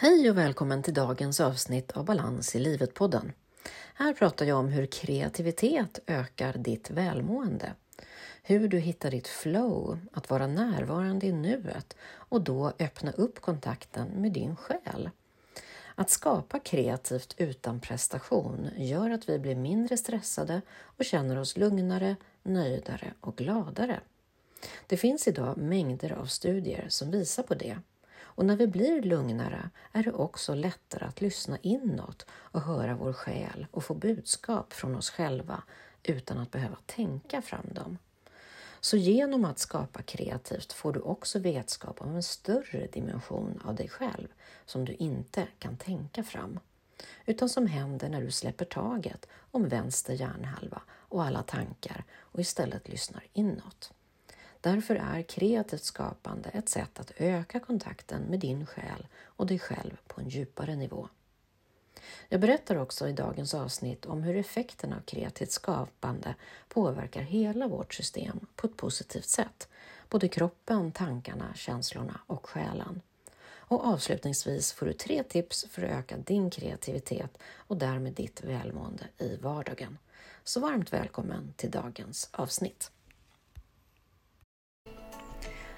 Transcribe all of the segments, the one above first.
Hej och välkommen till dagens avsnitt av Balans i livet-podden. Här pratar jag om hur kreativitet ökar ditt välmående. Hur du hittar ditt flow, att vara närvarande i nuet och då öppna upp kontakten med din själ. Att skapa kreativt utan prestation gör att vi blir mindre stressade och känner oss lugnare, nöjdare och gladare. Det finns idag mängder av studier som visar på det. Och när vi blir lugnare är det också lättare att lyssna inåt och höra vår själ och få budskap från oss själva utan att behöva tänka fram dem. Så genom att skapa kreativt får du också vetskap om en större dimension av dig själv som du inte kan tänka fram, utan som händer när du släpper taget om vänster hjärnhalva och alla tankar och istället lyssnar inåt. Därför är kreativt skapande ett sätt att öka kontakten med din själ och dig själv på en djupare nivå. Jag berättar också i dagens avsnitt om hur effekterna av kreativt skapande påverkar hela vårt system på ett positivt sätt. Både kroppen, tankarna, känslorna och själen. Och avslutningsvis får du tre tips för att öka din kreativitet och därmed ditt välmående i vardagen. Så varmt välkommen till dagens avsnitt.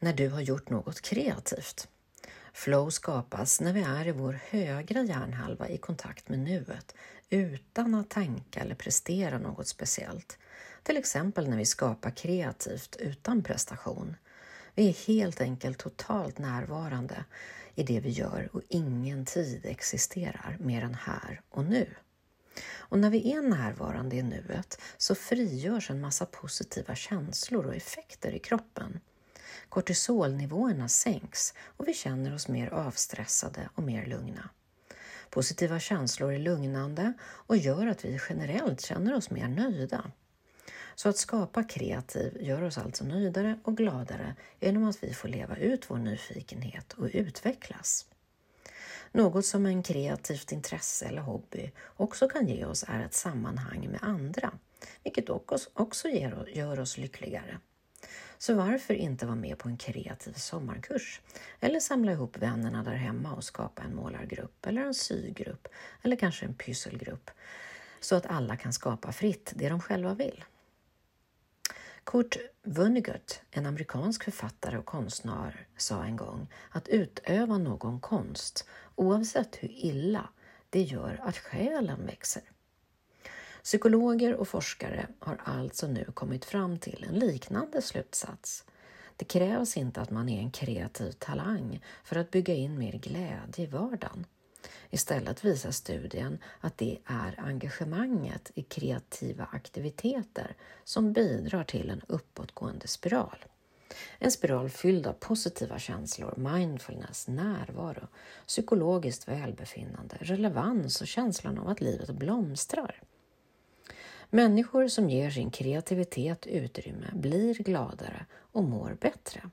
när du har gjort något kreativt. Flow skapas när vi är i vår högra hjärnhalva i kontakt med nuet utan att tänka eller prestera något speciellt. Till exempel när vi skapar kreativt utan prestation. Vi är helt enkelt totalt närvarande i det vi gör och ingen tid existerar mer än här och nu. Och när vi är närvarande i nuet så frigörs en massa positiva känslor och effekter i kroppen. Kortisolnivåerna sänks och vi känner oss mer avstressade och mer lugna. Positiva känslor är lugnande och gör att vi generellt känner oss mer nöjda. Så att skapa kreativ gör oss alltså nöjdare och gladare genom att vi får leva ut vår nyfikenhet och utvecklas. Något som en kreativt intresse eller hobby också kan ge oss är ett sammanhang med andra, vilket också gör oss lyckligare. Så varför inte vara med på en kreativ sommarkurs? Eller samla ihop vännerna där hemma och skapa en målargrupp eller en sygrupp eller kanske en pysselgrupp så att alla kan skapa fritt det de själva vill. Kurt Vonnegut, en amerikansk författare och konstnär, sa en gång att utöva någon konst, oavsett hur illa, det gör att själen växer. Psykologer och forskare har alltså nu kommit fram till en liknande slutsats. Det krävs inte att man är en kreativ talang för att bygga in mer glädje i vardagen. Istället visar studien att det är engagemanget i kreativa aktiviteter som bidrar till en uppåtgående spiral. En spiral fylld av positiva känslor, mindfulness, närvaro, psykologiskt välbefinnande, relevans och känslan av att livet blomstrar. Människor som ger sin kreativitet utrymme blir gladare och mår bättre.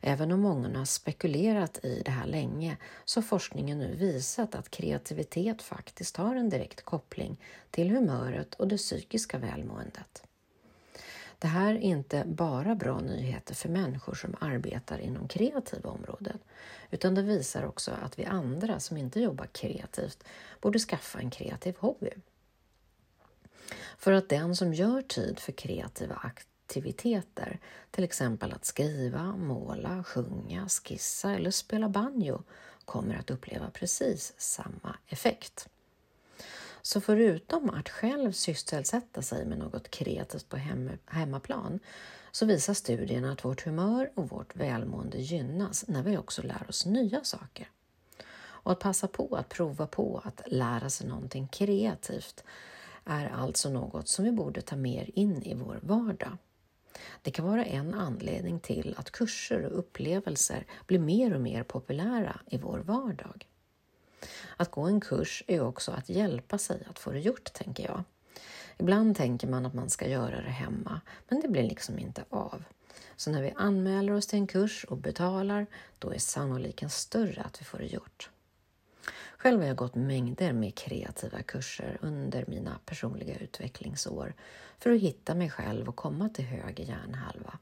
Även om många har spekulerat i det här länge så har forskningen nu visat att kreativitet faktiskt har en direkt koppling till humöret och det psykiska välmåendet. Det här är inte bara bra nyheter för människor som arbetar inom kreativa områden, utan det visar också att vi andra som inte jobbar kreativt borde skaffa en kreativ hobby. För att den som gör tid för kreativa aktiviteter, till exempel att skriva, måla, sjunga, skissa eller spela banjo, kommer att uppleva precis samma effekt. Så förutom att själv sysselsätta sig med något kreativt på hemmaplan så visar studierna att vårt humör och vårt välmående gynnas när vi också lär oss nya saker. Och att passa på att prova på att lära sig någonting kreativt är alltså något som vi borde ta mer in i vår vardag. Det kan vara en anledning till att kurser och upplevelser blir mer och mer populära i vår vardag. Att gå en kurs är också att hjälpa sig att få det gjort, tänker jag. Ibland tänker man att man ska göra det hemma, men det blir liksom inte av. Så när vi anmäler oss till en kurs och betalar, då är sannolikheten större att vi får det gjort. Själv har jag gått mängder med kreativa kurser under mina personliga utvecklingsår för att hitta mig själv och komma till höger hjärnhalva.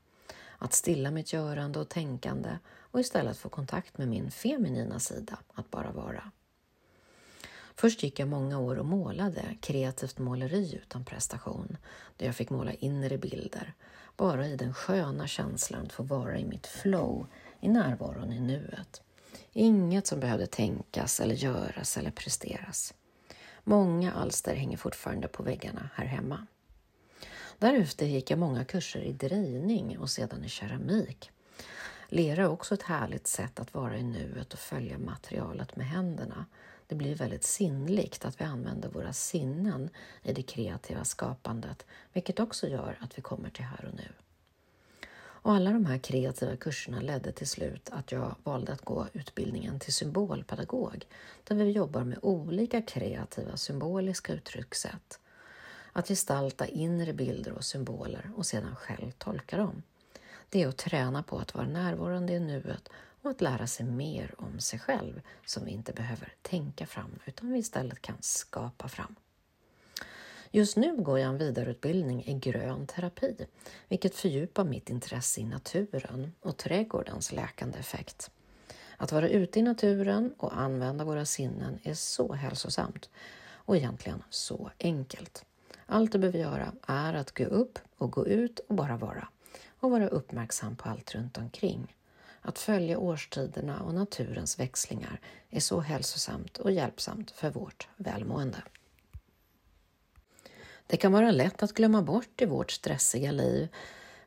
Att stilla mitt görande och tänkande och istället få kontakt med min feminina sida, att bara vara. Först gick jag många år och målade kreativt måleri utan prestation, där jag fick måla inre bilder, bara i den sköna känslan att få vara i mitt flow, i närvaron i nuet. Inget som behövde tänkas eller göras eller presteras. Många alster hänger fortfarande på väggarna här hemma. Därefter gick jag många kurser i drejning och sedan i keramik. Lera är också ett härligt sätt att vara i nuet och följa materialet med händerna. Det blir väldigt sinnligt att vi använder våra sinnen i det kreativa skapandet, vilket också gör att vi kommer till här och nu. Och alla de här kreativa kurserna ledde till slut att jag valde att gå utbildningen till symbolpedagog, där vi jobbar med olika kreativa symboliska uttryckssätt. Att gestalta inre bilder och symboler och sedan själv tolka dem. Det är att träna på att vara närvarande i nuet och att lära sig mer om sig själv som vi inte behöver tänka fram utan vi istället kan skapa fram. Just nu går jag en vidareutbildning i grön terapi, vilket fördjupar mitt intresse i naturen och trädgårdens läkande effekt. Att vara ute i naturen och använda våra sinnen är så hälsosamt och egentligen så enkelt. Allt du behöver göra är att gå upp och gå ut och bara vara och vara uppmärksam på allt runt omkring. Att följa årstiderna och naturens växlingar är så hälsosamt och hjälpsamt för vårt välmående. Det kan vara lätt att glömma bort i vårt stressiga liv,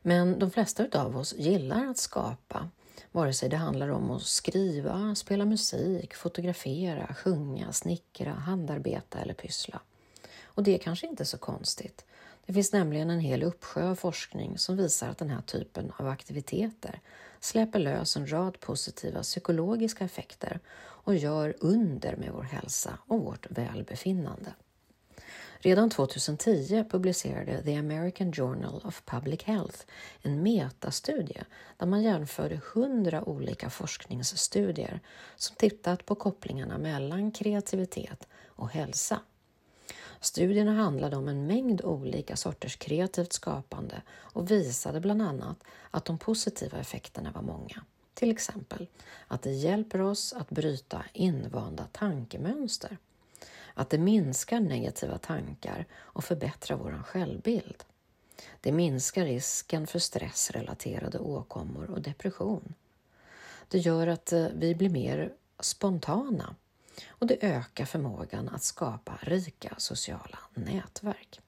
men de flesta av oss gillar att skapa, vare sig det handlar om att skriva, spela musik, fotografera, sjunga, snickra, handarbeta eller pyssla. Och det är kanske inte så konstigt. Det finns nämligen en hel uppsjö av forskning som visar att den här typen av aktiviteter släpper lös en rad positiva psykologiska effekter och gör under med vår hälsa och vårt välbefinnande. Redan 2010 publicerade The American Journal of Public Health en metastudie där man jämförde 100 olika forskningsstudier som tittat på kopplingarna mellan kreativitet och hälsa. Studierna handlade om en mängd olika sorters kreativt skapande och visade bland annat att de positiva effekterna var många. Till exempel att det hjälper oss att bryta invanda tankemönster att det minskar negativa tankar och förbättrar vår självbild. Det minskar risken för stressrelaterade åkommor och depression. Det gör att eh, vi blir mer spontana och det ökar förmågan att skapa rika sociala nätverk.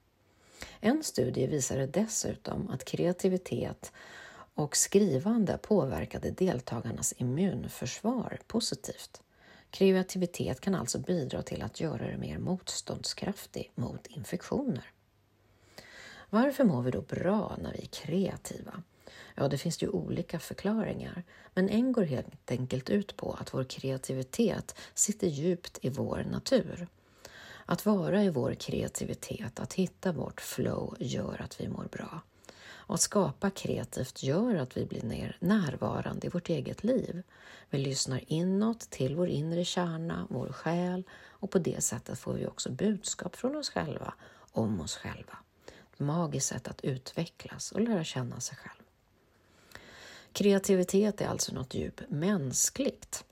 En studie visade dessutom att kreativitet och skrivande påverkade deltagarnas immunförsvar positivt. Kreativitet kan alltså bidra till att göra dig mer motståndskraftig mot infektioner. Varför mår vi då bra när vi är kreativa? Ja, det finns ju olika förklaringar, men en går helt enkelt ut på att vår kreativitet sitter djupt i vår natur. Att vara i vår kreativitet, att hitta vårt flow, gör att vi mår bra. Och att skapa kreativt gör att vi blir mer närvarande i vårt eget liv. Vi lyssnar inåt till vår inre kärna, vår själ och på det sättet får vi också budskap från oss själva om oss själva. Ett magiskt sätt att utvecklas och lära känna sig själv. Kreativitet är alltså något djupt mänskligt.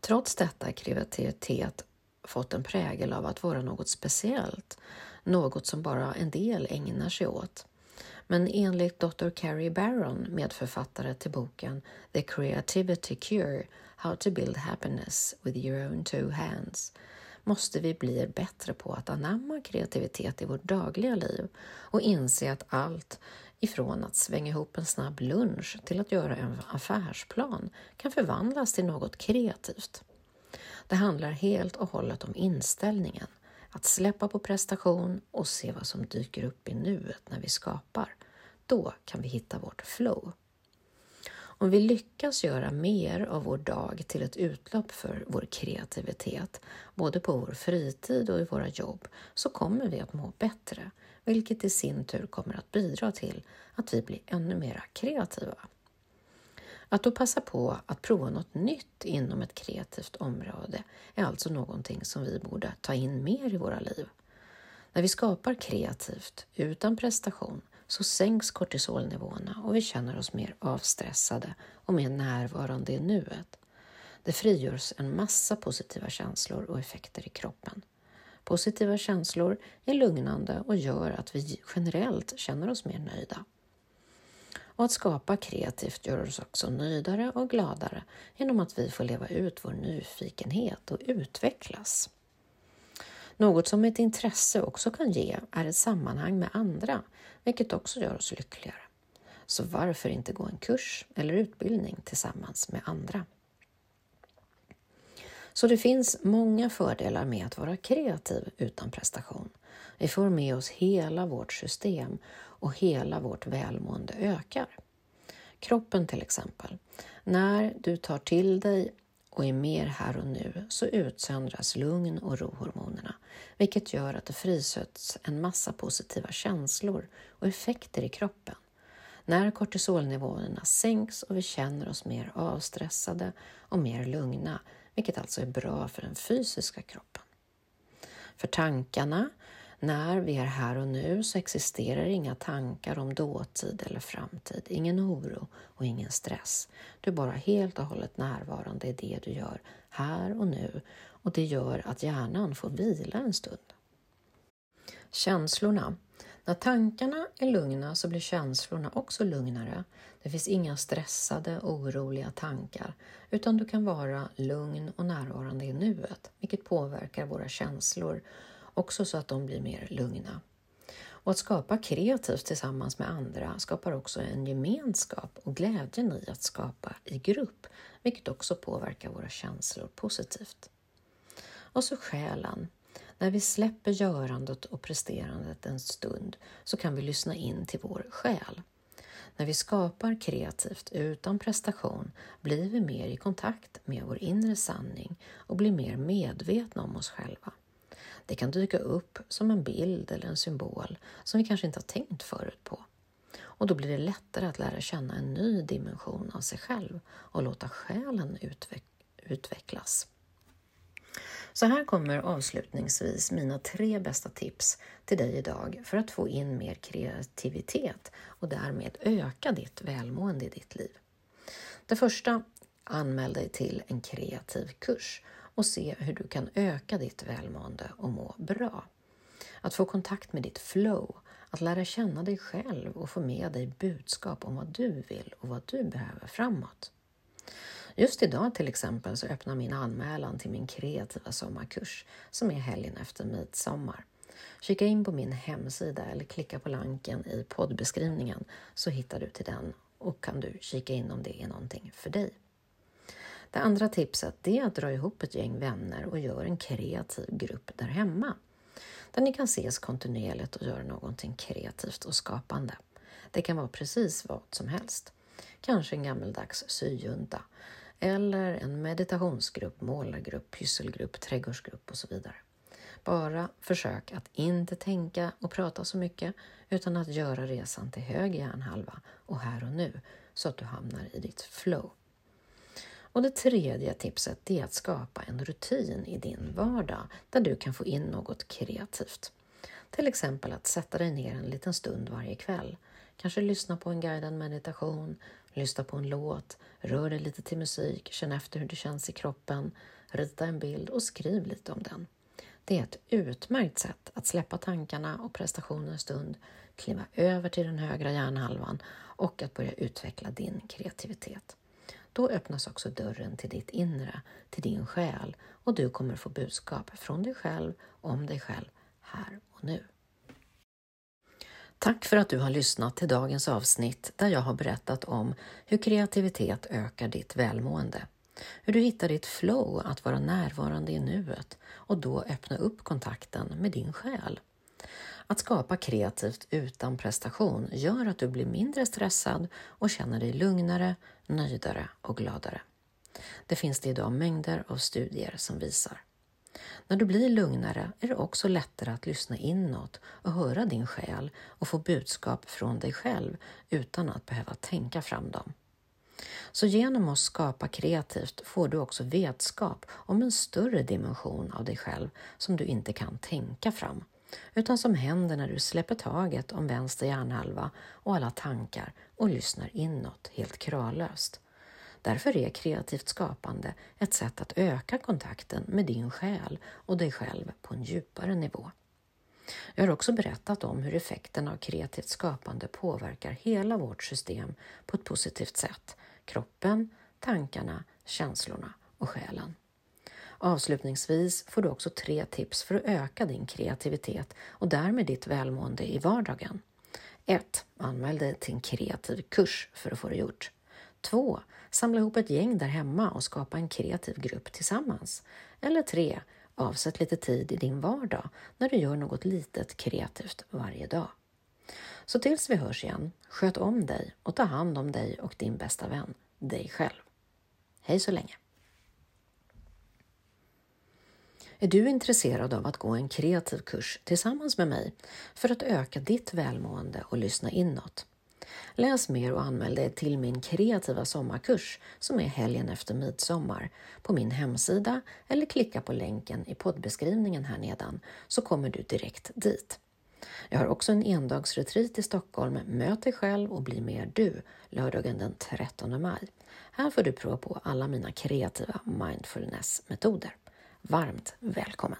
Trots detta har kreativitet fått en prägel av att vara något speciellt, något som bara en del ägnar sig åt. Men enligt Dr. Carrie Barron, medförfattare till boken The Creativity Cure How to Build Happiness with Your Own Two Hands måste vi bli bättre på att anamma kreativitet i vårt dagliga liv och inse att allt ifrån att svänga ihop en snabb lunch till att göra en affärsplan kan förvandlas till något kreativt. Det handlar helt och hållet om inställningen, att släppa på prestation och se vad som dyker upp i nuet när vi skapar. Då kan vi hitta vårt flow. Om vi lyckas göra mer av vår dag till ett utlopp för vår kreativitet, både på vår fritid och i våra jobb, så kommer vi att må bättre, vilket i sin tur kommer att bidra till att vi blir ännu mer kreativa. Att då passa på att prova något nytt inom ett kreativt område är alltså någonting som vi borde ta in mer i våra liv. När vi skapar kreativt, utan prestation, så sänks kortisolnivåerna och vi känner oss mer avstressade och mer närvarande i nuet. Det frigörs en massa positiva känslor och effekter i kroppen. Positiva känslor är lugnande och gör att vi generellt känner oss mer nöjda. Och att skapa kreativt gör oss också nöjdare och gladare genom att vi får leva ut vår nyfikenhet och utvecklas. Något som ett intresse också kan ge är ett sammanhang med andra, vilket också gör oss lyckligare. Så varför inte gå en kurs eller utbildning tillsammans med andra? Så det finns många fördelar med att vara kreativ utan prestation. Vi får med oss hela vårt system och hela vårt välmående ökar. Kroppen till exempel. När du tar till dig och är mer här och nu så utsöndras lugn och rohormonerna, vilket gör att det frisätts en massa positiva känslor och effekter i kroppen. När kortisolnivåerna sänks och vi känner oss mer avstressade och mer lugna, vilket alltså är bra för den fysiska kroppen. För tankarna när vi är här och nu så existerar inga tankar om dåtid eller framtid, ingen oro och ingen stress. Du är bara helt och hållet närvarande i det du gör här och nu och det gör att hjärnan får vila en stund. Känslorna. När tankarna är lugna så blir känslorna också lugnare. Det finns inga stressade, oroliga tankar utan du kan vara lugn och närvarande i nuet, vilket påverkar våra känslor också så att de blir mer lugna. Och att skapa kreativt tillsammans med andra skapar också en gemenskap och glädjen i att skapa i grupp, vilket också påverkar våra känslor positivt. Och så själen. När vi släpper görandet och presterandet en stund så kan vi lyssna in till vår själ. När vi skapar kreativt utan prestation blir vi mer i kontakt med vår inre sanning och blir mer medvetna om oss själva. Det kan dyka upp som en bild eller en symbol som vi kanske inte har tänkt förut på. Och då blir det lättare att lära känna en ny dimension av sig själv och låta själen utveck utvecklas. Så här kommer avslutningsvis mina tre bästa tips till dig idag för att få in mer kreativitet och därmed öka ditt välmående i ditt liv. Det första, anmäl dig till en kreativ kurs och se hur du kan öka ditt välmående och må bra. Att få kontakt med ditt flow, att lära känna dig själv och få med dig budskap om vad du vill och vad du behöver framåt. Just idag till exempel så öppnar min anmälan till min kreativa sommarkurs som är helgen efter midsommar. Kika in på min hemsida eller klicka på länken i poddbeskrivningen så hittar du till den och kan du kika in om det är någonting för dig. Det andra tipset är att dra ihop ett gäng vänner och göra en kreativ grupp där hemma. Där ni kan ses kontinuerligt och göra någonting kreativt och skapande. Det kan vara precis vad som helst. Kanske en gammeldags syjunta eller en meditationsgrupp, målargrupp, pysselgrupp, trädgårdsgrupp och så vidare. Bara försök att inte tänka och prata så mycket utan att göra resan till höger hjärnhalva och här och nu så att du hamnar i ditt flow. Och det tredje tipset är att skapa en rutin i din vardag där du kan få in något kreativt. Till exempel att sätta dig ner en liten stund varje kväll. Kanske lyssna på en guidad meditation, lyssna på en låt, rör dig lite till musik, känn efter hur det känns i kroppen, rita en bild och skriv lite om den. Det är ett utmärkt sätt att släppa tankarna och prestationen en stund, kliva över till den högra hjärnhalvan och att börja utveckla din kreativitet. Då öppnas också dörren till ditt inre, till din själ och du kommer få budskap från dig själv, om dig själv, här och nu. Tack för att du har lyssnat till dagens avsnitt där jag har berättat om hur kreativitet ökar ditt välmående. Hur du hittar ditt flow att vara närvarande i nuet och då öppna upp kontakten med din själ. Att skapa kreativt utan prestation gör att du blir mindre stressad och känner dig lugnare, nöjdare och gladare. Det finns det idag mängder av studier som visar. När du blir lugnare är det också lättare att lyssna inåt och höra din själ och få budskap från dig själv utan att behöva tänka fram dem. Så genom att skapa kreativt får du också vetskap om en större dimension av dig själv som du inte kan tänka fram, utan som händer när du släpper taget om vänster hjärnhalva och alla tankar och lyssnar inåt helt kravlöst. Därför är kreativt skapande ett sätt att öka kontakten med din själ och dig själv på en djupare nivå. Jag har också berättat om hur effekten av kreativt skapande påverkar hela vårt system på ett positivt sätt. Kroppen, tankarna, känslorna och själen. Avslutningsvis får du också tre tips för att öka din kreativitet och därmed ditt välmående i vardagen. 1. Anmäl dig till en kreativ kurs för att få det gjort. 2. Samla ihop ett gäng där hemma och skapa en kreativ grupp tillsammans. Eller 3. Avsätt lite tid i din vardag när du gör något litet kreativt varje dag. Så tills vi hörs igen, sköt om dig och ta hand om dig och din bästa vän, dig själv. Hej så länge! Är du intresserad av att gå en kreativ kurs tillsammans med mig för att öka ditt välmående och lyssna inåt? Läs mer och anmäl dig till min kreativa sommarkurs som är helgen efter midsommar på min hemsida eller klicka på länken i poddbeskrivningen här nedan så kommer du direkt dit. Jag har också en endagsretreat i Stockholm, Möt dig själv och bli mer du, lördagen den 13 maj. Här får du prova på alla mina kreativa mindfulness-metoder. Varmt välkommen!